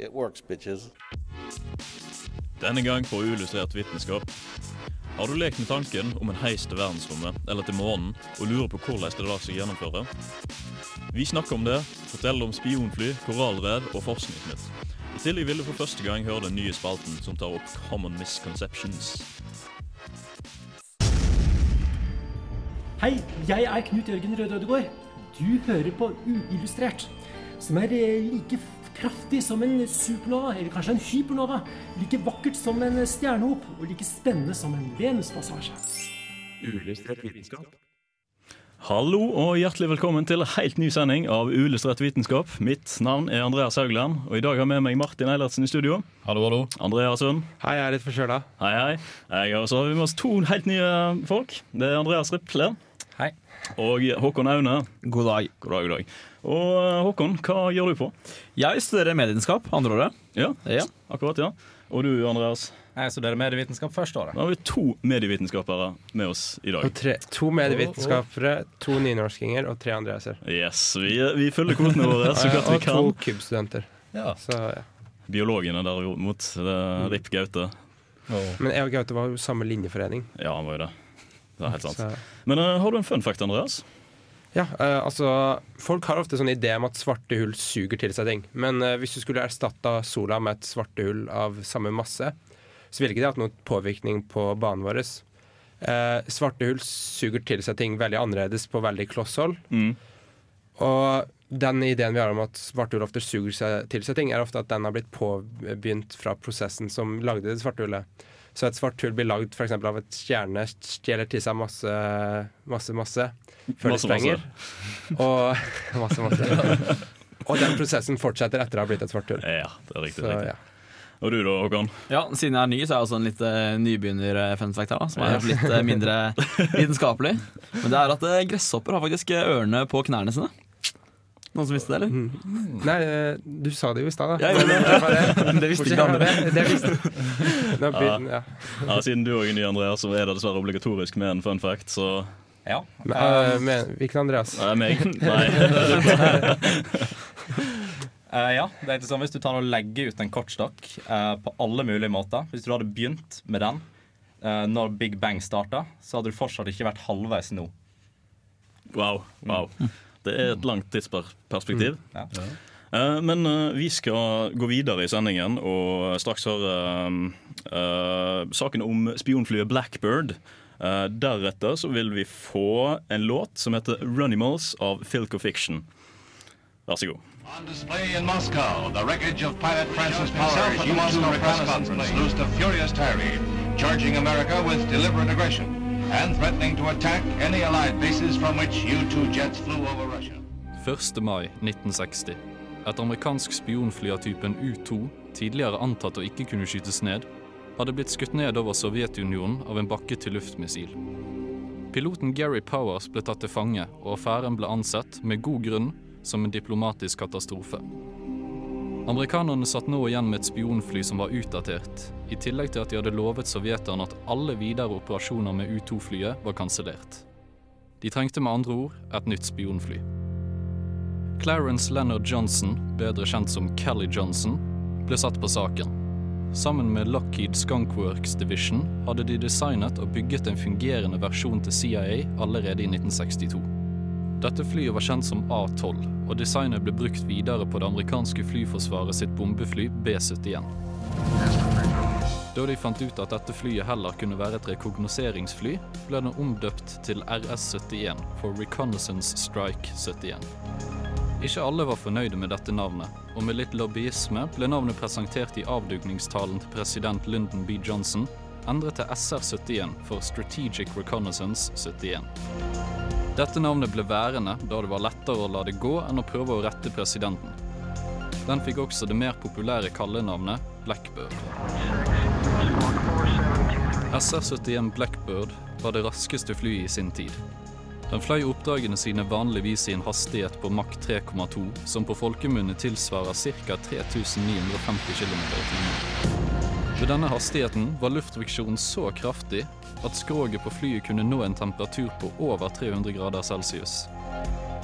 it works, bitches. Denne gang på Uillustrert vitenskap. Har du lekt med tanken om en heis til verdensrommet eller til månen og lurer på hvordan det lar seg gjennomføre? Vi snakker om det, forteller om spionfly, korallrev og forskningsnytt. I tillegg vil du for første gang høre den nye spalten som tar opp common misconceptions. Hei, jeg er Knut Jørgen Røde Ødegård. Du hører på Uillustrert, som er eh, like kraftig som en supernova, eller kanskje en hypernova. Like vakkert som en stjernehop, og like spennende som en Venuspassasje. Uillustrert vitenskap. Hallo og hjertelig velkommen til en helt ny sending av Uillustrert vitenskap. Mitt navn er Andreas Haugland, og i dag har jeg med meg Martin Eilertsen i studio. Hallo, hallo. Andreas Sund. Hei, jeg er litt forkjøla. Hei, hei. Jeg så har vi med oss to helt nye folk. Det er Andreas Riple. Hei. Og Håkon Aune. God dag. God dag, god dag. Og eh, Håkon, hva gjør du på? Jeg studerer medievitenskap andre året. Ja, Ja. akkurat, ja. Og du, Andreas. Jeg studerer medievitenskap første året. Da har vi to medievitenskapere med oss i dag. Tre, to medievitenskapere, to nynorskinger og tre andreaser. Yes, Vi, vi følger kvotene våre så godt vi kan. Og to kubstudenter. Ja. Så, ja. Biologene derimot. det er Rip Gaute. Men jeg og Gaute var jo samme linjeforening. Ja, han var jo det. Det er helt sant. Så, Men uh, har du en fun fact, Andreas? Ja, eh, altså Folk har ofte sånn idé om at svarte hull suger til seg ting. Men eh, hvis du skulle erstatta sola med et svarte hull av samme masse, så ville ikke det hatt noen påvirkning på banen vår. Eh, svarte hull suger til seg ting veldig annerledes på veldig kloss hold. Mm. Og den ideen vi har om at svarte hull ofte suger seg til seg ting, er ofte at den har blitt påbegynt fra prosessen som lagde det svarte hullet. Så et svart hull blir lagd f.eks. av et stjerne stjeler til seg masse, masse, masse før Masse, det sprenger. Og masse, masse. Og den prosessen fortsetter etter å ha blitt et svart hull. Ja, det er riktig. Så, riktig. ja. Og du da, Håkon? Ja, Siden jeg er ny, så er jeg også en litt eh, nybegynner-funfact her, da, som er litt eh, mindre vitenskapelig. Men det er at eh, gresshopper har faktisk eh, ørene på knærne sine. Noen som visste det, eller? Nei, eh, du sa det jo i stad, da. Ja, ja, ja. Det visste ikke andre. Det, det visste Nå byen, ja. Ja, Siden du òg er ny, Andreas, så er det dessverre obligatorisk med en fun fact, så Ja. Men, eh, men, Hvilken Andreas? Nei, meg. Nei. Uh, ja, det er ikke sånn Hvis du tar og legger ut en kortstokk uh, på alle mulige måter Hvis du hadde begynt med den uh, når Big Bang starta, så hadde du fortsatt ikke vært halvveis nå. Wow. wow. Det er et langt tidsperspektiv. Ja. Eh, Men eh, vi skal gå videre i sendingen og straks høre eh, saken om spionflyet Blackbird. Eh, deretter så vil vi få en låt som heter 'Runimals' av Filco Fiction. Vær så god. On display in Moscow, the wreckage of pilot Francis Power's U-2 reconnaissance loosed a furious tirade, charging America with deliberate aggression and threatening to attack any Allied bases from which U-2 jets flew over Russia. 1. mai 1960. Et amerikansk spionfly av typen U-2, tidligere antatt å ikke kunne skytes ned, hadde blitt skutt ned over Sovjetunionen av en bakke-til-luftmissil. Piloten Gary Powers ble tatt til fange, og affæren ble ansett, med god grunn, som en diplomatisk katastrofe. Amerikanerne satt nå igjen med et spionfly som var utdatert, i tillegg til at de hadde lovet sovjeterne at alle videre operasjoner med U-2-flyet var kansellert. De trengte med andre ord et nytt spionfly. Clarence Leonard Johnson, bedre kjent som Kelly Johnson, ble satt på saken. Sammen med Lockheed Skunkworks Division hadde de designet og bygget en fungerende versjon til CIA allerede i 1962. Dette flyet var kjent som A-12, og designet ble brukt videre på det amerikanske flyforsvaret sitt bombefly B-71. Da de fant ut at dette flyet heller kunne være et rekognoseringsfly, ble den omdøpt til RS-71 for Reconnaissance Strike 71. Ikke alle var fornøyde med dette navnet, og med litt lobbyisme ble navnet presentert i avdugningstalen til president Lyndon B. Johnson, endret til SR-71 for Strategic Reconnaissance 71. Dette navnet ble værende da det var lettere å la det gå enn å prøve å rette presidenten. Den fikk også det mer populære kallenavnet Blackbird. SR-71 Blackbird var det raskeste flyet i sin tid. Den fløy oppdragene sine vanligvis i en hastighet på Mach 3,2, som på folkemunne tilsvarer ca. 3950 km i timen. Ved denne hastigheten var luftfriksjonen så kraftig at skroget på flyet kunne nå en temperatur på over 300 grader celsius.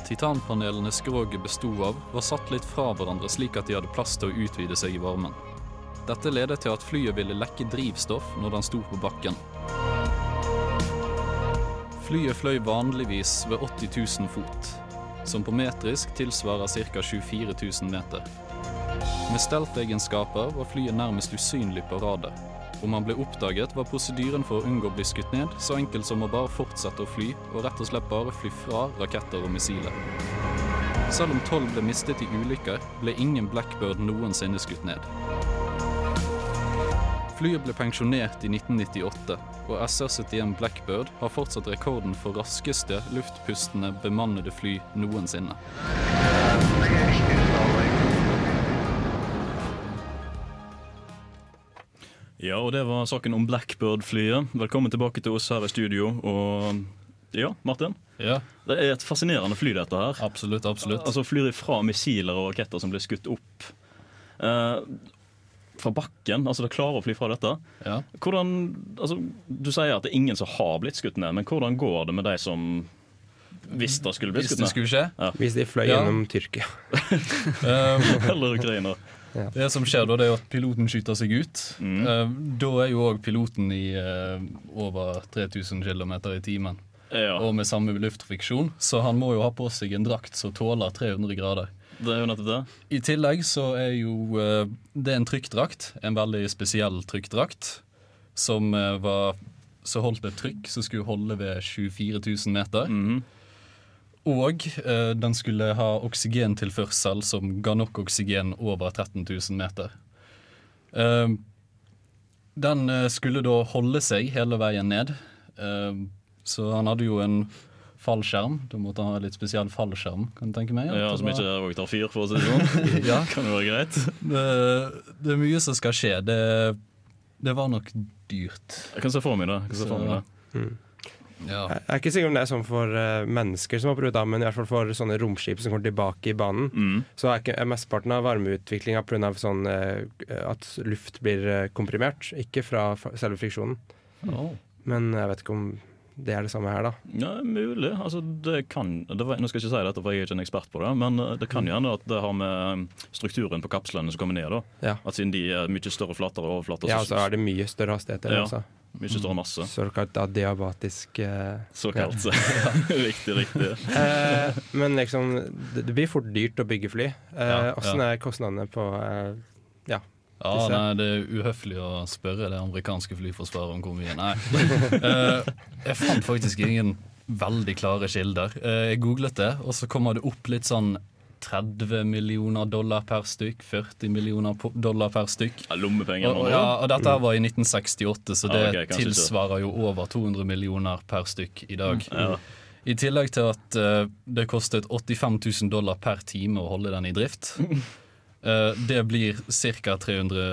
Titanpanelene skroget besto av, var satt litt fra hverandre slik at de hadde plass til å utvide seg i varmen. Dette ledet til at flyet ville lekke drivstoff når den sto på bakken. Flyet fløy vanligvis ved 80 000 fot, som på metrisk tilsvarer ca. 24 000 meter. Med stealth-egenskaper var flyet nærmest usynlig på radar. Om man ble oppdaget, var prosedyren for å unngå å bli skutt ned så enkel som å bare fortsette å fly, og rett og slett bare fly fra raketter og missiler. Selv om tolv ble mistet i ulykker, ble ingen Blackbird noensinne skutt ned. Flyet ble pensjonert i 1998, og SR-71 Blackbird har fortsatt rekorden for raskeste luftpustende bemannede fly noensinne. Ja, og det var saken om Blackbird-flyet. Velkommen tilbake til oss her i studio. Og ja, Martin. Ja. Det er et fascinerende fly, dette her. Absolutt, absolutt. Altså Flyr ifra missiler og raketter som blir skutt opp. Eh, fra bakken. Altså det klarer å fly fra dette. Ja. Hvordan, altså, du sier at det er ingen som har blitt skutt ned, men hvordan går det med de som hvis det skulle bli Hvis skutt det ned? skulle skje? Ja. Hvis de fløy Ja. gjennom Tyrkia. Um, Eller Ukraina. Det som skjer da, det er at piloten skyter seg ut. Mm. da er jo òg piloten i eh, over 3000 km i timen. Ja. Og med samme luftfriksjon, så han må jo ha på seg en drakt som tåler 300 grader. Det er jo nettopp det. I tillegg så er jo eh, det er en trykkdrakt, en veldig spesiell trykkdrakt, som eh, var så holdt et trykk som skulle holde ved 24 000 meter. Og eh, den skulle ha oksygentilførsel som ga nok oksygen over 13 000 meter. Eh, den eh, skulle da holde seg hele veien ned, eh, så han hadde jo en fallskjerm. Da måtte han ha litt spesiell fallskjerm, kan du tenke meg. Ja, Som ikke tar fyr, for å si det sånn. Ja. Kan jo være greit. det, det er mye som skal skje. Det, det var nok dyrt. Jeg kan se for meg det. Jeg kan se for meg det. Ja. Jeg er ikke sikker om det er sånn for uh, mennesker som har prøvd, det, men i hvert fall for sånne romskip som kommer tilbake i banen. Mm. Så er, ikke, mesteparten av varmeutviklinga pga. Sånn, uh, at luft blir eh, komprimert, ikke fra selve friksjonen. Oh. Men jeg vet ikke om det er det samme her, da. Ja, Mulig. Altså, det kan, det var, nå skal jeg ikke si dette, for jeg er ikke en ekspert på det, men det kan hende at det har med strukturen på kapslene som kommer ned. da. Ja. At Siden de er mye større flatere overflater, Ja, så er det mye større hastigheter. Ja, Altså. Mye større masse. Såkalt adiabatisk eh, Såkalt. ja. riktig, riktig. eh, men liksom, det, det blir fort dyrt å bygge fly. Ja, Åssen ja. er kostnadene på eh, ja, Ja, nei, Det er uhøflig å spørre det amerikanske flyforsvaret om hvor mye. Nei. Eh, jeg fant faktisk ingen veldig klare kilder. Eh, jeg googlet det, og så kommer det opp litt sånn 30 millioner dollar per stykk, 40 millioner dollar per stykk. Ja, Lommepenger Og, ja, og dette her var i 1968, så det Ja, okay, tilsvarer jo over 200 millioner per stykk i dag. Ja. I tillegg til at uh, det kostet 85 000 dollar per time å holde den i drift. Uh, det blir ca. 300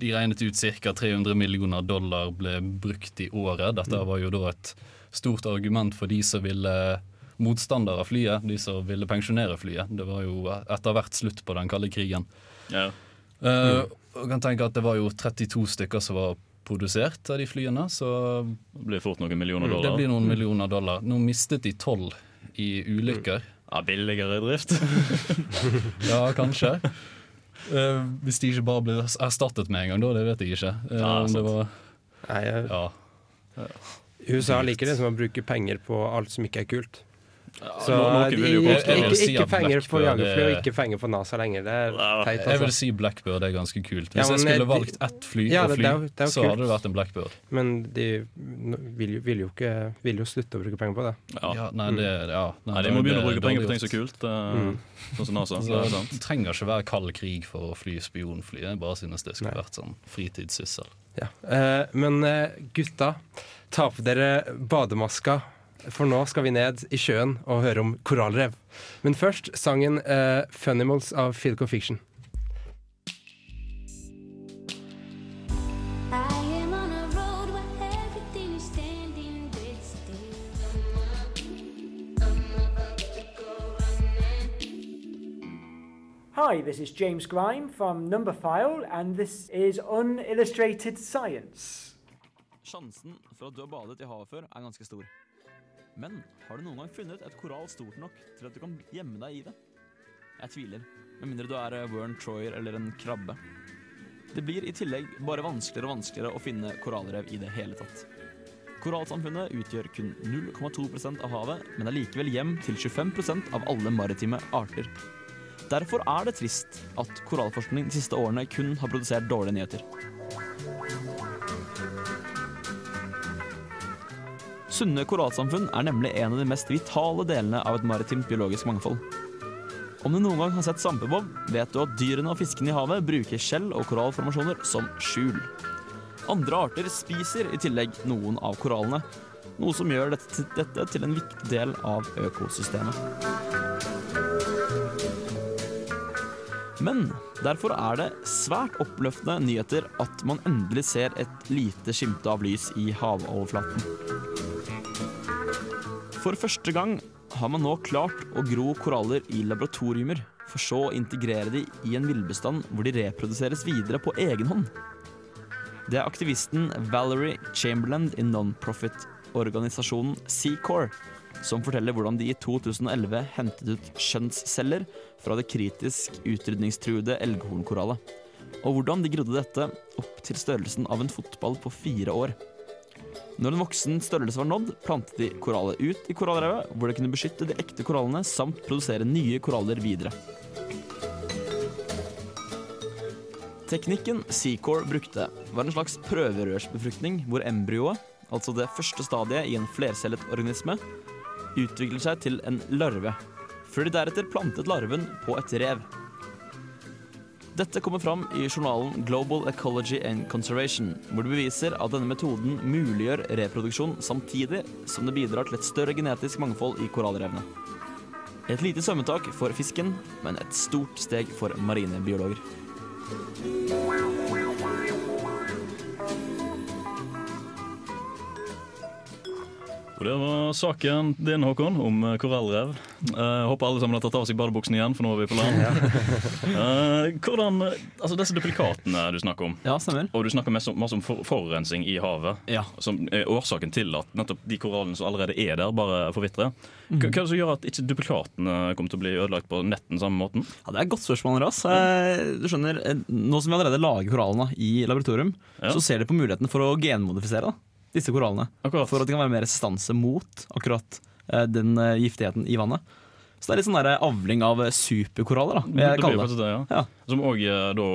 De regnet ut ca. 300 millioner dollar ble brukt i året. Dette var jo da et stort argument for de som ville motstandere av flyet, de som ville pensjonere flyet. Det var jo etter hvert slutt på den kalde krigen. Ja. Uh, og kan tenke at Det var jo 32 stykker som var produsert av de flyene, så Det blir fort noen millioner dollar. det blir noen millioner dollar. Nå mistet de tolv i ulykker. Ja, Billigere drift. Ja, kanskje. Uh, hvis de ikke bare ble erstattet med en gang, da, det vet jeg ikke. Uh, Ja, om det var, Nei, jeg, ja. USA liker liksom å bruke penger på alt som ikke er kult. Så de, ikke, ikke, penger for jagerfly og ikke penger for NASA lenger. Det er teit, Jeg vil altså. si Blackbird er ganske kult. Hvis Ja, men jeg skulle valgt ett fly Ja, å fly, det det så kult. hadde det vært en Blackbird. Men de vil jo, vil jo ikke vil jo slutte å bruke penger på det. Ja. Nei, det, ja, Nei, De må begynne å bruke penger på ting som som er kult. eh, Mm. Sånn som NASA. Altså, Det er sant. trenger ikke være kald krig for å fly spionfly. Jeg bare synes det skulle Nei. vært sånn fritidssyssel. Ja. Eh, men eh, gutta, ta på dere bademaska for nå skal vi ned i sjøen og høre om korallrev. Men først sangen uh, 'Funimals' av Filco Fiction. Hi, this is James Grime from Numberphile, and this is Unillustrated Science. Sjansen for at du har badet i havet før, er ganske stor. Men har du noen gang funnet et korall stort nok til at du kan gjemme deg i det? Jeg tviler, med mindre du er Wern Troyer eller en krabbe. Det blir i tillegg bare vanskeligere og vanskeligere å finne korallrev i det hele tatt. Korallsamfunnet utgjør kun 0,2% av havet, men er likevel hjem til 25% av alle maritime arter. Derfor er det trist at korallforskning de siste årene kun har produsert dårlige nyheter. Sunne korallsamfunn er nemlig en av de mest vitale delene av et maritimt biologisk mangfold. Om du noen gang har sett svampebob, vet du at dyrene og fiskene i havet bruker skjell og korallformasjoner som skjul. Andre arter spiser i tillegg noen av korallene, noe som gjør dette, dette til en viktig del av økosystemet. Men derfor er det svært oppløftende nyheter at man endelig ser et lite skimte av lys i havoverflaten. For første gang har man nå klart å gro koraller i laboratoriumer, for så å integrere de i en villbestand hvor de reproduseres videre på egen hånd. Det er aktivisten Valerie Chamberlain i non-profit-organisasjonen Seacore som forteller hvordan de i 2011 hentet ut kjønnsceller fra det kritisk utrydningstruede elghornkorallet, og hvordan de grodde dette opp til størrelsen av en fotball på fire år. Når en voksen størrelse var nådd, plantet de korallet ut i korallrevet, hvor det kunne beskytte de ekte korallene samt produsere nye koraller videre. Teknikken Seacore brukte, var en slags prøverørsbefruktning hvor embryoet, altså det første stadiet i en flercellet organisme, utvikler seg til en larve, før de deretter plantet larven på et rev. Dette kommer fram i journalen Global Ecology and Conservation, hvor det beviser at denne metoden muliggjør reproduksjon samtidig som det bidrar til et større genetisk mangfold i korallrevene. Et lite svømmetak for fisken, men et stort steg for marinebiologer. Det var saken din, Håkon, om eh, korallrev. Jeg håper alle sammen har tatt av seg badebuksene igjen, for nå er vi på land. Eh, hvordan, altså Disse duplikatene du snakker om, Ja, stemmer. og du snakker mest om, masse om for, forurensning i havet, Ja. som er årsaken til at nettopp de korallene som allerede er der, bare forvitrer. Mhm. Hva, hva er det som gjør at ikke duplikatene kommer til å bli ødelagt på netten samme måten? Ja, Det er et godt spørsmål, Ras. Eh, Du skjønner, eh, Nå som vi allerede lager korallene i laboratorium, Ja. så ser de på muligheten for å genmodifisere da, disse korallene. Akkurat. For at de kan være mer resistanse mot akkurat eh, den eh, giftigheten i vannet. Så det er litt sånn der avling av eh, superkoraller, da, vil jeg kalle det. det, ja. Som òg er da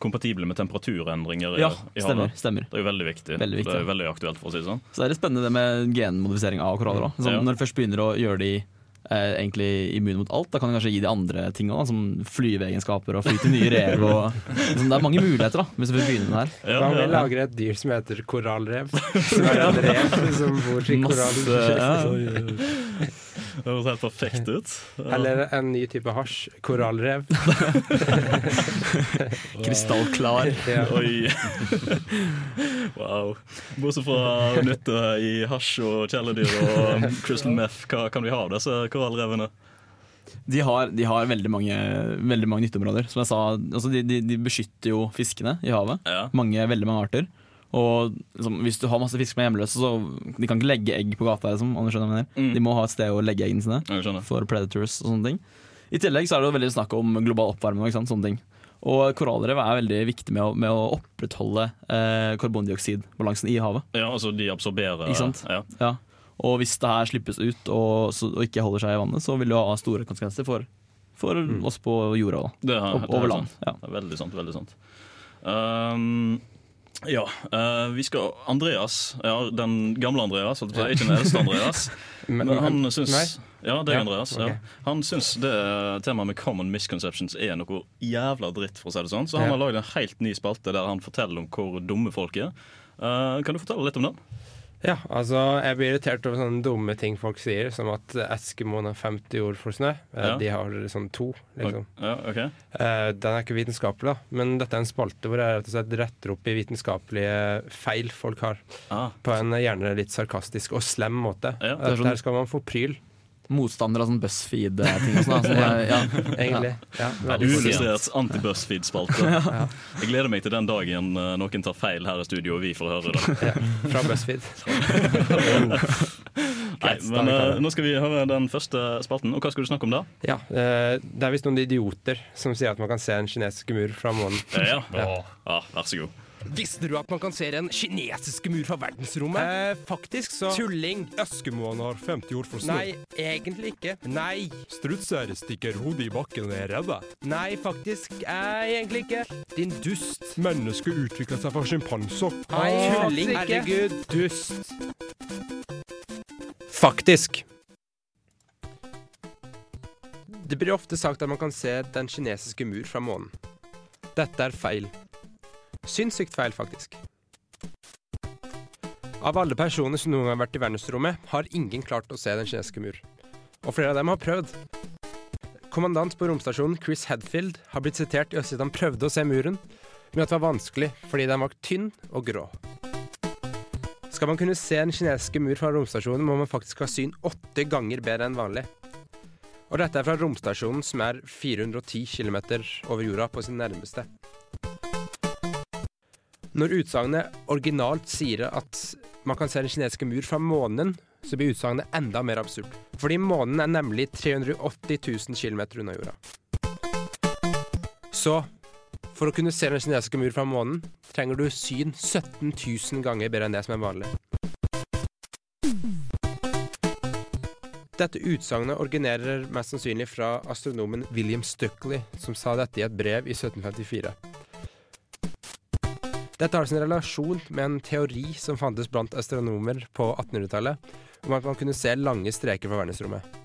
kompatible med temperaturendringer i, Ja, i stemmer, havet. stemmer. Det er jo veldig viktig. Veldig viktig, det er ja. veldig aktuelt, for å si det sånn. Så det er litt spennende det med genmodifisering av koraller. Da. Sånn, Ja. Når du først begynner å gjøre de eh, egentlig immune mot alt, da kan du kanskje gi de andre ting òg, som flyveegenskaper og fly til nye rev. Og, liksom, det er mange muligheter da, hvis du vil begynne med det her. Hva om vi lage et dyr som heter korallrev? Som er en rev som bor i Masse, korall. Det høres helt perfekt ut. Eller en ny type hasj. Korallrev. Krystallklar. Oi. wow. Bortsett fra nytte i hasj og kjæledyr og crystal meth, hva kan vi ha av disse korallrevene? De har, de har veldig, mange, veldig mange nytteområder. Som jeg sa, altså de, de, de beskytter jo fiskene i havet. Ja. Mange, veldig mange arter. Og liksom, hvis du har masse fisk som er hjemløse, så de kan ikke legge egg på gata. Liksom, om du skjønner hva jeg mener. Mm. De må ha et sted å legge eggene sine for predators og sånne ting. I tillegg så er det jo veldig snakk om global oppvarming og ikke sant, sånne ting. Og korallrev er veldig viktig med å, med å opprettholde eh, karbondioksidbalansen i havet. Ja, altså de absorberer Ikke sant? Ja. Ja. Og hvis det her slippes ut og, så, og ikke holder seg i vannet, så vil det ha store konsekvenser for, for oss på jorda. Da. Det er, over det er land. sant. Det er veldig sant. Veldig sant. Um, ja, Uh, vi skal Andreas, ja, den gamle Andreas, på ikke den eldste Andreas. Men- han syns? Ja, det er Andreas. Okay. Ja. Han syns det temaet med common misconceptions er noe jævla dritt, for å si det sånn. Så han har lagd en helt ny spalte der han forteller om hvor dumme folk er. Uh, kan du fortelle litt om den? Ja, altså jeg blir irritert over sånne dumme ting folk sier, som at Eskimoen har 50 ord for snø. Eh, Ja. De har sånn to, liksom. Ja, ok. Eh, Den er ikke vitenskapelig, da, men dette er en spalte hvor jeg rett og slett retter opp i vitenskapelige feil folk har. Ah. På en gjerne litt sarkastisk og slem måte. Ja. Er sånn- Der skal man få pryl. Motstander av sånn BuzzFeed-ting Så sånn. som er- ja. Egentlig. Ja, Uillustrert anti-BuzzFeed-spalte. Ja. Jeg gleder meg til den dagen eh, noen tar feil her i studio, og vi får høre det. Fra BuzzFeed. Nei, men uh, nå skal vi høre den første spalten. Og hva skal du snakke om da? Ja, uh, Det er visst noen idioter som sier at man kan se en kinesisk mur fra månen. Ja, Ja, ja. vær så god. Visste du at man kan se den kinesiske mur fra verdensrommet? Eh, faktisk så Tulling. Eskimoene har 50 ord for snø. Nei, egentlig ikke. Nei. Strutser stikker hodet i bakken og er redde. Nei, faktisk eh, egentlig ikke. Din dust. Mennesket utvikla seg fra sjimpanser. Nei, tulling. Herregud, dust. Faktisk. Det blir ofte sagt at man kan se den kinesiske mur fra månen. Dette er feil. Sinnssykt feil, faktisk. Av alle personer som noen gang har vært i verdensrommet, har ingen klart å se den kinesiske mur. Og flere av dem har prøvd. Kommandant på romstasjonen Chris Hadfield har blitt sitert i å si at han prøvde å se muren, men at det var vanskelig fordi den var tynn og grå. Skal man kunne se den kinesiske mur fra romstasjonen, må man faktisk ha syn åtte ganger bedre enn vanlig. Og dette er fra romstasjonen, som er 410 km over jorda på sin nærmeste. Når utsagnet originalt sier at man kan se den kinesiske mur fra månen, så blir utsagnet enda mer absurd. Fordi månen er nemlig 380 000 km unna jorda. Så for å kunne se den kinesiske mur fra månen, trenger du syn 17 000 ganger bedre enn det som er vanlig. Dette utsagnet originerer mest sannsynlig fra astronomen William Stuckley, som sa dette i et brev i 1754. Dette har sin relasjon med en teori som fantes blant astronomer på 1800-tallet, om at man kunne se lange streker fra verdensrommet.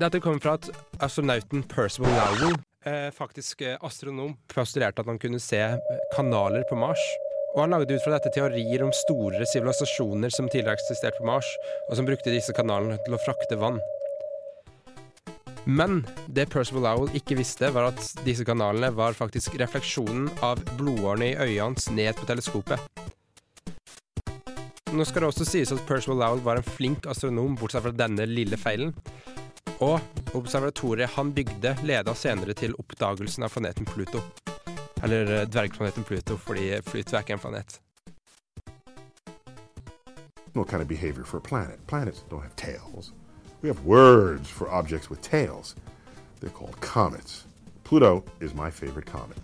Dette kommer fra at astronauten Percival Lowell, eh, faktisk eh, astronom, postulerte at han kunne se eh, kanaler på Mars. Og han lagde ut fra dette teorier om store sivilisasjoner som tidligere eksisterte på Mars, og som brukte disse kanalene til å frakte vann. Men det Percival Lowell ikke visste, var at disse kanalene var faktisk refleksjonen av blodårene i øyet hans ned på teleskopet. Nå skal det også sies at Percival Lowell var en flink astronom, bortsett fra denne lille feilen. Og observatoriet han bygde, leda senere til oppdagelsen av planeten Pluto. Eller eh, dvergplaneten Pluto, fordi Pluto er ikke en planet. What kind of behavior for a planet? Planets don't have tails. We have words for objects with tails. They're called comets. Pluto is my favorite comet.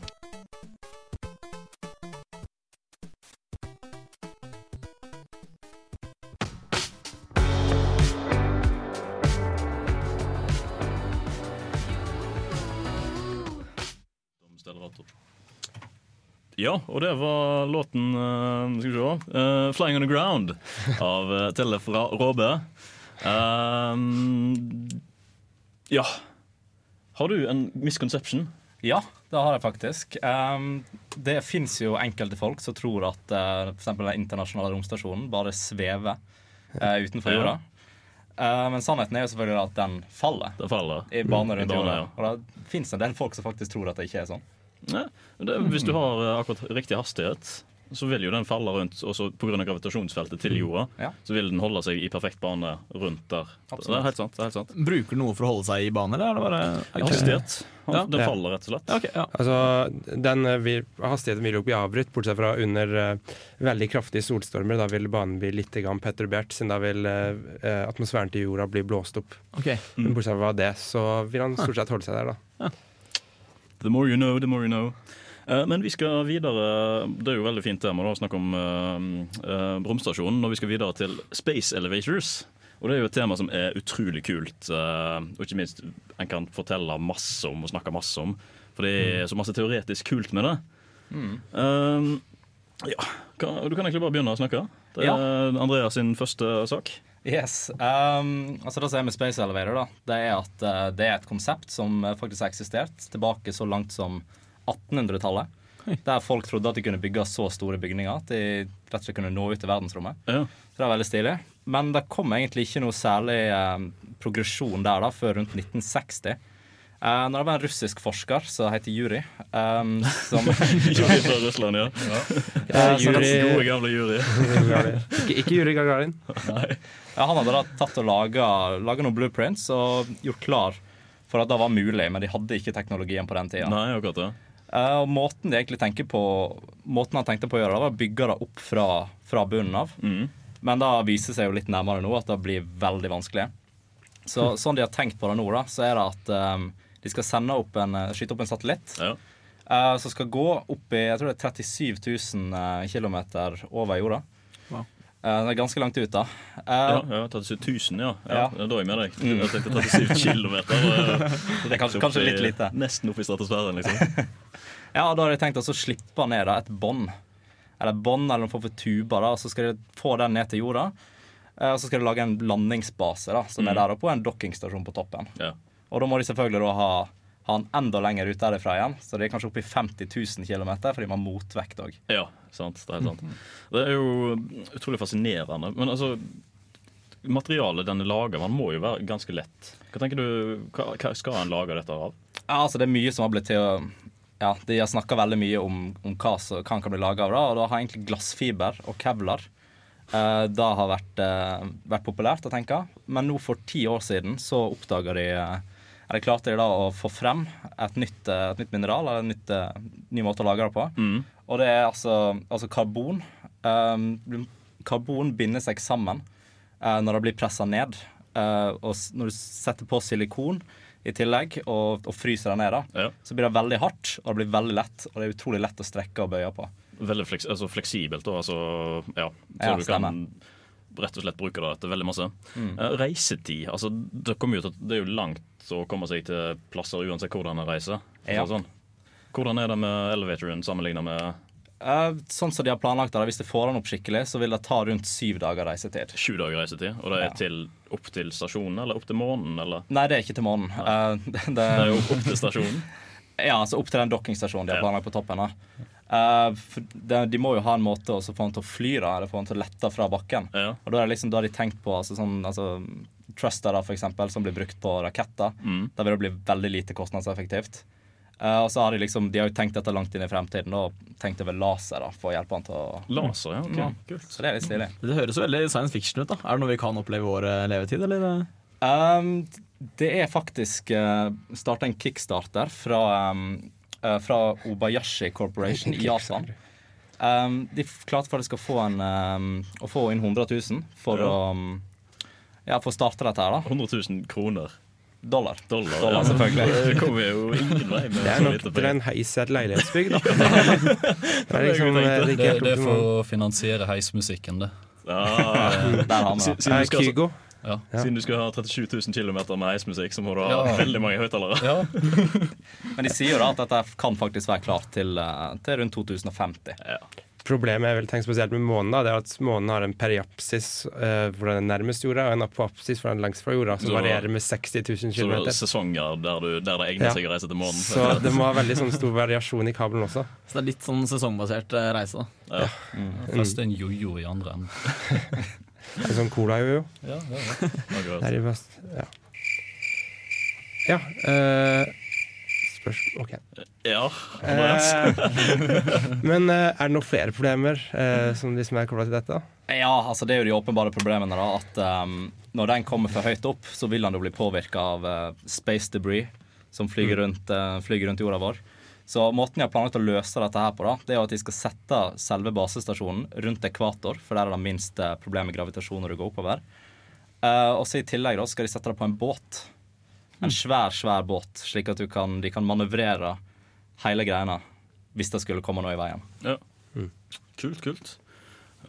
Ja, og det var låten eh, Skal vi se eh, 'Flying On The Ground' av uh, Telle fra Råbe. Um, ja. Har du en misconception? Ja, det har jeg faktisk. Um, det fins jo enkelte folk som tror at uh, for eksempel den internasjonale romstasjonen bare svever uh, utenfor Ja. jorda. Uh, men sannheten er jo selvfølgelig at den faller, Det faller. i bane Mm, rundt jorda. ja. Og det fins en del folk som faktisk tror at det ikke er sånn. Ja, det, hvis du har eh, akkurat riktig hastighet, så vil jo den falle rundt. Og så pga. gravitasjonsfeltet til jorda, Ja. så vil den holde seg i perfekt bane rundt der. Det er helt sant. det er helt sant. Bruker noe for å holde seg i bane, eller er det bare det Hastighet. Ja. Den faller, rett og slett. Ja, okay, ja. Altså, den eh, vil, hastigheten vil jo bli avbrutt, bortsett fra under uh, veldig kraftige solstormer. Da vil banen bli litt grann perturbert, siden da vil eh, atmosfæren til jorda bli blåst opp. Ok. Men bortsett fra det, så vil han stort sett holde seg der, da. The more you know, the more you know. Eh, Men vi skal videre Det er jo veldig fint tema å snakke om eh, romstasjonen. Og vi skal videre til Space Elevators. Og det er jo et tema som er utrolig kult. og ikke minst en kan fortelle masse om og snakke masse om. For det er så masse teoretisk kult med det. Mm. Eh, ja, Du kan egentlig bare begynne å snakke. Det er Ja. Andreas sin første sak. Yes. Um, altså Det som er med Space Elevator, da, det er at det er et konsept som faktisk har eksistert tilbake så langt som 1800-tallet. Der folk trodde at de kunne bygge så store bygninger at de rett og slett kunne nå ut til verdensrommet. Ja. Så det er veldig stilig. Men det kom egentlig ikke noe særlig eh, progresjon der da, før rundt 1960. Eh, når det var en russisk forsker som heter Juri um, som Juri fra Russland, ja. Ja, ja Juri, Gode, gamle Juri. ikke, ikke Juri Gagarin. Ja, han hadde da tatt og laga, laga noen blueprints og gjort klar for at det var mulig, men de hadde ikke teknologien på den tida. Nei, akkurat det. Eh, og måten de egentlig tenker på Måten han tenkte på å gjøre det, var å bygge det opp fra, fra bunnen av. Mm. Men da viser det seg jo litt nærmere nå at det blir veldig vanskelig. Så Hm. sånn de har tenkt på det nå, da, så er det at um, de skal sende opp en, eh, skyte opp en satellitt. eh, som skal gå opp i jeg tror det er 37 000 uh, km over jorda. Eh, det er ganske langt ut, da. Eh, Ja, ja, 37 000, ja. ja. Ja. Da er jeg med deg. Jeg tenkte 37 kilometer. eh, Det er kanskje- kanskje i- litt lite. Nesten opp i stratosfæren, liksom. Ja, da har de tenkt å slippe ned da, et bånd. Eller bånd eller noen form for tuber. da, Så skal de få den ned til jorda. eh, Og så skal de lage en landingsbase da, som er Mm. der oppe, og en dokkingstasjon på toppen. Ja. Og da må de selvfølgelig da ha, ha den enda lenger ut derifra igjen. Så det er kanskje oppi 50 000 km, fordi man har motvekt òg. Ja, sant. Det er helt sant. Det er jo utrolig fascinerende. Men altså Materialet den er laga, man må jo være ganske lett. Hva tenker du, hva, hva skal en lage dette av? Ja, altså Det er mye som har blitt til å Ja, De har snakka veldig mye om, om hva som kan bli laga av det. Og da har egentlig glassfiber og kevlar eh, Det har vært, eh, vært populært å tenke. Men nå for ti år siden så oppdaga de eh, Eller klarte de da å få frem et nytt, eh, et nytt mineral, eller en nytt, eh, ny måte å lage det på. Og det er altså, altså karbon. Um, karbon binder seg sammen uh, når det blir pressa ned. Uh, og når du setter på silikon i tillegg og, og fryser det ned, da, så blir det veldig hardt og det blir veldig lett. Og det er utrolig lett å strekke og bøye på. Veldig fleks, altså fleksibelt. Da, altså, ja, så Ja, du stemmer. Rett og slett bruker det til veldig masse. Mm. Eh, reisetid. altså det, kommer jo til, det er jo langt å komme seg til plasser uansett hvordan en reiser. Ja. Sånn. Hvordan er det med elevatoren sammenlignet med Uh, sånn som de har planlagt det, Hvis de får den opp skikkelig, så vil det ta rundt syv dager reisetid. sju dager reisetid? Og det er Ja. til, opp til stasjonen, eller opp til månen, eller? Nei, det er ikke til månen. Uh, det, Det er jo opp til stasjonen. Ja, altså opp til den dokkingstasjonen de har planlagt på toppen. da. Eh, for de, de må jo ha en måte å få han til å fly, da, eller få han til å lette fra bakken. Og da er det liksom, da har de tenkt på altså, sånn, altså, Truster, da, for eksempel, som blir brukt på raketter. Mm. Da vil det bli veldig lite kostnadseffektivt. Uh, og så har De liksom, de har jo tenkt dette langt inn i fremtiden og tenkt over laser da, for å hjelpe han til å Laser, ja, ok, kult. Så det er litt stilig. Det høres veldig science fiction ut. da Er det noe vi kan oppleve i vår eh, levetid, eller? Um, det er faktisk uh, starta en kickstarter fra, um, uh, fra Obayashi Corporation i Japan. Um, de for klarte faktisk å få, en, um, å få inn 100 000 for Ja. å um, ja, for å starte dette her. da 100 000 kroner. Dollar. Dollar, Dollar, ja. selvfølgelig. Det kommer jo ingen vei med Det er nok lite til en heis i et leilighetsbygg, da. Det er liksom, eh, Det, det er er for å finansiere heismusikken, det. Ah, Der har vi det. skal- Kygo. Ja. Siden du skal ha 37 000 km med heismusikk, så må du ha Ja. veldig mange høyttalere. Ja. Men de sier jo da at dette kan faktisk være klart til, uh, til rundt 2050. Problemet jeg vil tenke spesielt med månen, da, det er at månen har en periapsis uh, hvor den er nærmest jorda, og en apopsis hvor den er lengst fra jorda, som Så- varierer med 60 000 Så det er sesonger der, du, der det egner Ja. seg å reise til månen. Så det må ha veldig sånn stor variasjon i kabelen også. Så det er litt sånn sesongbasert eh, reise, da. Ja. Mm. Først en jojo i andre enden. En sånn cola jo Ja, ja, ja. Det er ja. Ja eh, Spørsmål OK. Ja. Eh, men eh, er det noen flere problemer eh, som de som er kobla til dette? Ja, altså det er jo de åpenbare problemene. da At um, Når den kommer for høyt opp, så vil den jo bli påvirka av uh, space debris som flyger rundt, uh, flyger rundt jorda vår. Så måten de har planlagt å løse dette her på, da Det er jo at de skal sette selve basestasjonen rundt ekvator, for der er det minst uh, problem med gravitasjon når du går oppover. Uh, og så i tillegg da skal de sette det på en båt. En svær, svær båt, slik at du kan, de kan manøvrere hele greiene hvis det skulle komme noe i veien. Ja. Kult, kult.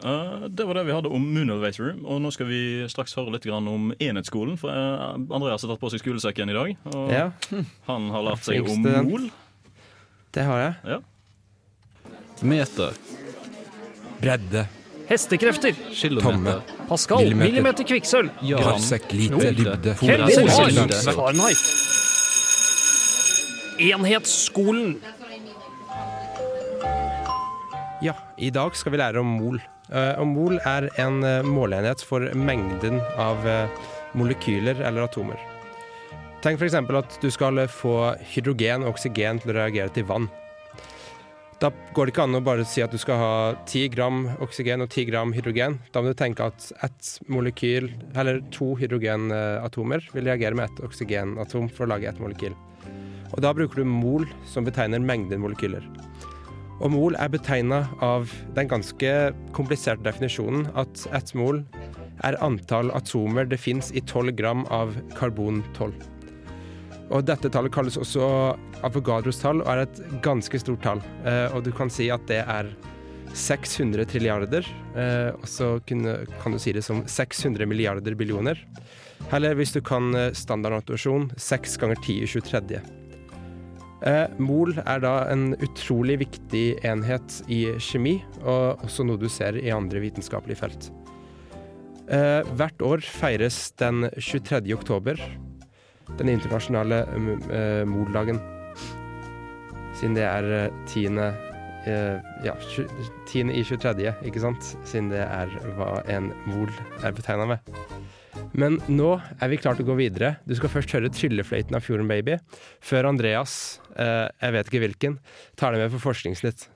Uh, det var det vi hadde om Moon Elevator. Og nå skal vi straks høre litt grann om enhetsskolen. For uh, Andreas har tatt på seg skolesekken i dag. Og Ja. han har lært seg om student. mol. Det har jeg. Ja. Meter. Bredde. Hestekrefter. Kilometer. Pascal. Millimeter. Millimeter kvikksølv. Ja. Gravsekk, lite, Knop. dybde, Kelvin. Fahrenheit. Enhetsskolen. Ja, i dag skal vi lære om mol. Eh, og mol er en eh, måleenhet for mengden av eh, molekyler eller atomer. Tenk f.eks. at du skal få hydrogen og oksygen til å reagere til vann. Da går det ikke an å bare si at du skal ha 10 gram oksygen og 10 gram hydrogen. Da må du tenke at ett molekyl, eller to hydrogenatomer vil reagere med ett oksygenatom for å lage ett molekyl. Og da bruker du mol, som betegner mengden molekyler. Og mol er betegna av den ganske kompliserte definisjonen at ett mol er antall atomer det fins i 12 gram av karbon-12. Og dette tallet kalles også Avogadros tall, og er et ganske stort tall. Eh, og du kan si at det er 600 trilliarder, eh, og så kan du si det som 600 milliarder billioner. Eller hvis du kan eh, standardnotasjon 6 ganger 10 i 23. Eh, mol er da en utrolig viktig enhet i kjemi, og også noe du ser i andre vitenskapelige felt. Eh, hvert år feires den 23. oktober, den internasjonale uh, mol-dagen. Siden det er eh, tiende uh, Ja, tiende i 23., ikke sant? Siden det er hva en mol er betegna med. Men nå er vi klart til å gå videre. Du skal først høre tryllefløyten av Fjorden Baby, før Andreas, uh, jeg vet ikke hvilken, tar det med for Forskningsnytt.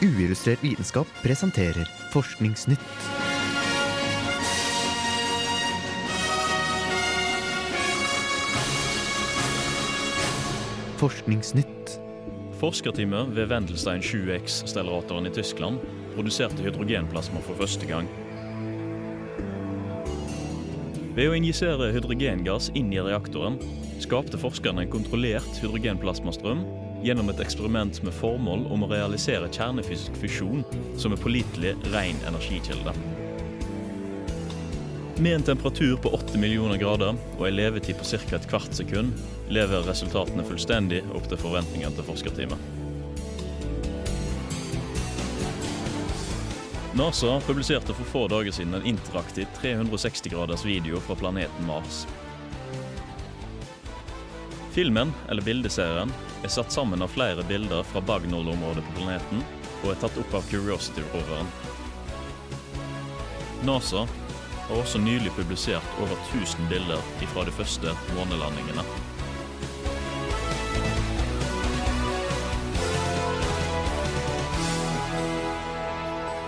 Uillustrert vitenskap presenterer Forskningsnytt. Forskningsnytt. Forskerteamet ved Wendelstein 7X-stelleratoren i Tyskland produserte hydrogenplasma for første gang. Ved å injisere hydrogengass inn i reaktoren skapte forskerne en kontrollert hydrogenplasmastrøm gjennom et eksperiment med formål om å realisere kjernefysisk fusjon som en pålitelig, ren energikilde. Med en temperatur på 8 millioner grader og en levetid på ca. et kvart sekund lever resultatene fullstendig opp til forventningene til forskerteamet. NASA publiserte for få dager siden en interaktiv 360 graders video fra planeten Mars. Filmen, eller bildeserien, er satt sammen av flere bilder fra Bagnol-området på planeten og er tatt opp av Curiosity-roveren. NASA har også nylig publisert over 1000 bilder fra de første månelandingene.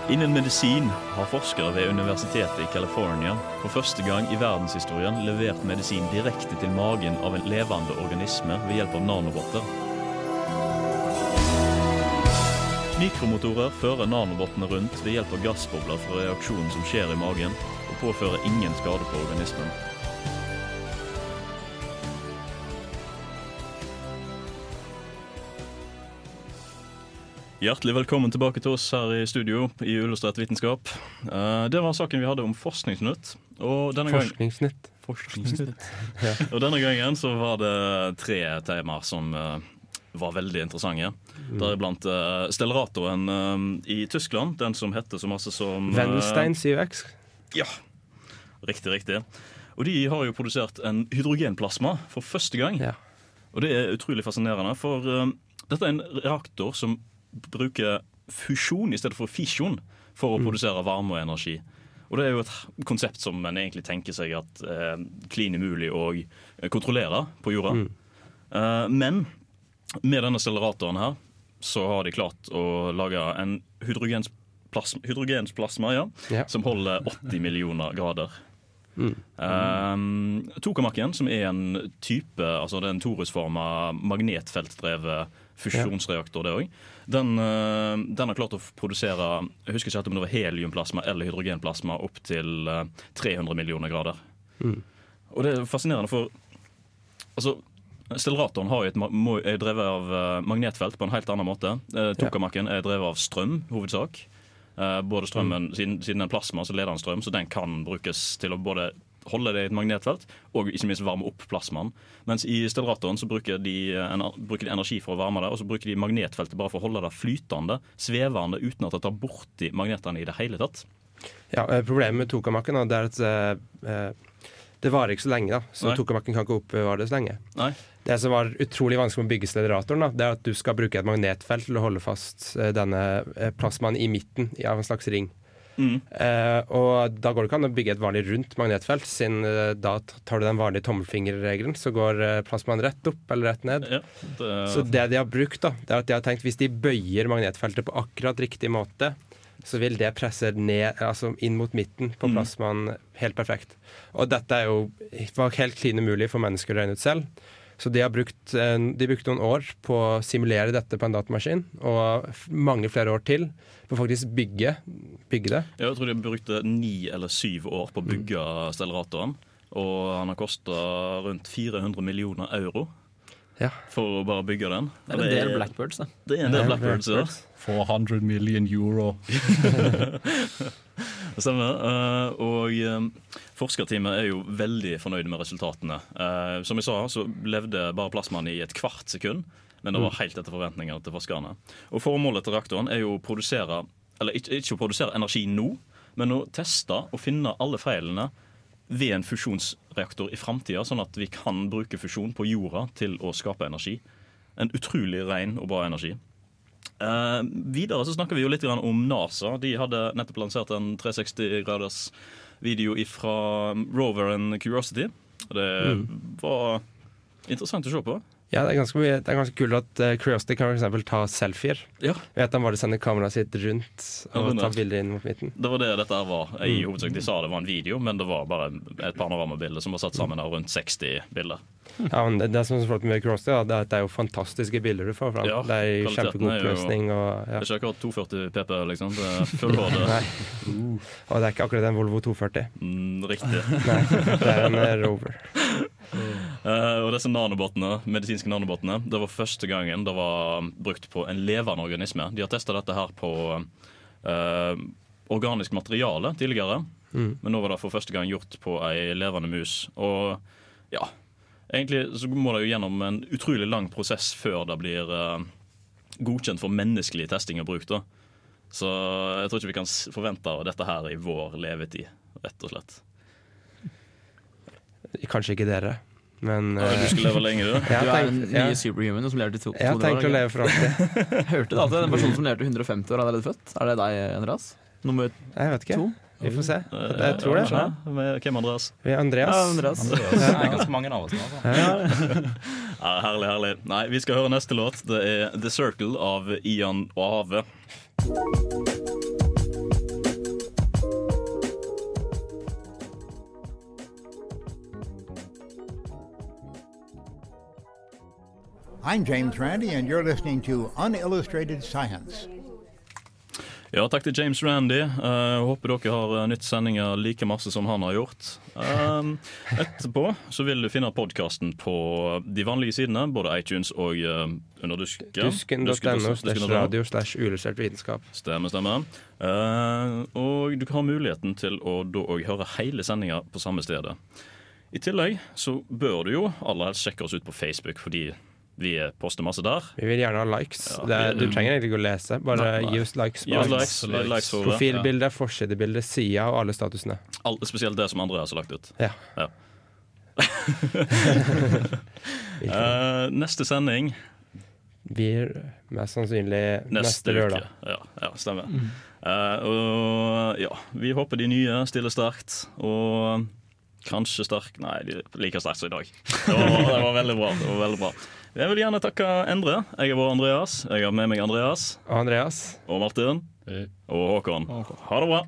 Innen medisin har forskere ved Universitetet i California for første gang i verdenshistorien levert medisin direkte til magen av en levende organisme ved hjelp av nanobotter. Mikromotorer fører nanobottene rundt ved hjelp av gassbobler fra reaksjonen som skjer i magen, og påfører ingen skade på organismen. Hjertelig velkommen tilbake til oss her i studio i Illustrert vitenskap. Eh, Det var saken vi hadde om Forskningsnytt. Og denne gang- Forskningsnytt. Forskningsnytt. Ja. Og denne gangen så var det tre temaer som eh, var veldig interessante. Mm. Deriblant uh, eh, i Tyskland, den som heter så masse som Wendelstein 7X. Ja. Riktig, riktig. Og de har jo produsert en hydrogenplasma for første gang. Og det er utrolig fascinerende, for dette er en reaktor som bruker fusjon i stedet for fisjon for å Mm. produsere varme og energi. Og det er jo et konsept som en egentlig tenker seg at er klin umulig å eh, kontrollere på jorda. Mm. Eh, men med denne acceleratoren her så har de klart å lage en hydrogensplasma, hydrogensplasma ja, Ja. som holder 80 millioner grader. Mm. Um, Tokamak-en, som er en type altså det er en torusforma magnetfeltdrevet fusjonsreaktor, det òg, den, uh, den har klart å produsere jeg husker ikke om det var heliumplasma eller hydrogenplasma opp til uh, 300 millioner grader. Mm. Og det er fascinerende, for altså, Stellaratoren har jo et, er drevet av uh, magnetfelt på en helt annen måte. Uh, Tokamakken er drevet av strøm, hovedsak. Uh, både strømmen, siden, siden den plasma, så leder den strøm, så den kan brukes til å både holde det i et magnetfelt, og ikke minst varme opp plasmaen. Mens i stellaratoren så bruker de, ener- bruker de energi for å varme det, og så bruker de magnetfeltet bare for å holde det flytende, svevende, uten at det tar borti magnetene i det hele tatt. Ja, eh, Problemet med tokamakken er at eh, eh, det varer ikke så lenge. da, Så tokamakken kan ikke oppbevare det så lenge. Nei. Det som var utrolig vanskelig med å bygge stellatoreren, det er at du skal bruke et magnetfelt til å holde fast eh, denne eh, plasmaen i midten av en slags ring. Mm. Eh, og da går det ikke an å bygge et vanlig rundt magnetfelt, siden da tar du den vanlige tommelfingerregelen, så går eh, plasmaen rett opp eller rett ned. det- Så det de har brukt, da, det er at de har tenkt hvis de bøyer magnetfeltet på akkurat riktig måte, så vil det presse ned, altså inn mot midten på Mm. helt perfekt. Og dette er jo var helt klin umulig for mennesker å regne ut selv. Så de har brukt, eh, de brukte noen år på å simulere dette på en datamaskin, og mange flere år til på faktisk bygge, bygge det. Jeg tror de brukte ni eller syv år på å bygge stelleratoren, Og han har kosta rundt 400 millioner euro Ja. for å bare bygge den. Det er en del Blackbirds, da. Det er en del Blackbirds, ja. 400 million euro. Det stemmer. eh, og eh, forskerteamet er jo veldig fornøyd med resultatene. Eh, som jeg sa, så levde bare plasmaen i et kvart sekund, men det var Mm. helt etter forventningene til forskerne. Og Formålet til reaktoren er jo å produsere eller ikke, ikke å produsere energi nå, men å teste og finne alle feilene ved en fusjonsreaktor i framtida, sånn at vi kan bruke fusjon på jorda til å skape energi. En utrolig ren og bra energi. Eh, videre så snakker vi jo litt om NASA. De hadde nettopp lansert en 360-graders video fra roveren Curiosity. Det var interessant å se på. Ja, det er ganske, mye, det er ganske kult at uh, Curiosity kan for eksempel ta selfier. Ja. Ved at han bare sender kameraet sitt rundt og ja, tar bilder inn mot midten. Det var det dette her var. I Mm. hovedsak De sa det var en video, men det var bare et panoramabilde som var satt sammen av rundt 60 bilder. Ja, men det, det som er så flott med Curiosity, da, det er at det er jo fantastiske bilder du får fram. Ja, det er jo kjempegod oppløsning. Ja. Det er ikke akkurat 240 PP, liksom. Det er full HD. Nei. Og det er ikke akkurat en Volvo 240. Mm, riktig. Nei, det er en Rover. Eh, og disse nanobotene, medisinske nanobotene Det var første gangen det var brukt på en levende organisme. De har testa dette her på uh, organisk materiale tidligere. Mm. Men nå var det for første gang gjort på ei levende mus. Og ja Egentlig så må det jo gjennom en utrolig lang prosess før det blir uh, godkjent for menneskelig testing og bruk. da Så jeg tror ikke vi kan forvente dette her i vår levetid, rett og slett. Kanskje ikke dere, men Ja, du skal leve lenger, da? Du er en ny ja. superhuman som lever til to- Jeg har 200 år. tenkt å leve for alltid. Hørte du at det personen en person som lever til 150 år allerede født? Er det deg, Andreas? Nummer Jeg vet ikke. to? Vi får se. Jeg tror det. ja, med- Hvem Andreas? Vi er Andreas. Ja, Andreas. Andreas. Det er ganske mange av oss nå. Altså. Ja, herlig, herlig. Nei, Vi skal høre neste låt. Det er The Circle av Ian og Ave. I'm James Randi, and you're listening to Unillustrated Science. Ja, takk til James Randy. Uh, håper dere har uh, nytt sendinga like masse som han har gjort. Um, etterpå så vil du finne podkasten på de vanlige sidene, både iTunes og uh, under dusken. Dusken.no slash radio slash uillustrert vitenskap. Stemmer, stemmer. Uh, og du kan ha muligheten til å da òg høre hele sendinga på samme stedet. I tillegg så bør du jo aller helst sjekke oss ut på Facebook, fordi vi poster masse der. Vi vil gjerne ha likes. Ja, det er, du trenger egentlig ikke å lese. Bare Nei, nei. gi oss likes. På likes, alt. likes for ja. Profilbilde, forsidebilde, sida og alle statusene. All, spesielt det som Andreas har lagt ut. Ja. Eh, neste sending Blir mest sannsynlig neste, neste, lørdag. uke. Ja, ja stemmer. Mm. Uh, og ja, vi håper de nye stiller sterkt. Og kanskje sterk Nei, de er like sterkt som i dag. Det var, det var veldig bra. Det var veldig bra. Jeg vil gjerne takke Endre. Jeg er vår Andreas. Jeg har med meg Andreas. Og Andreas. Og Martin. Og Håkon. Ha det bra.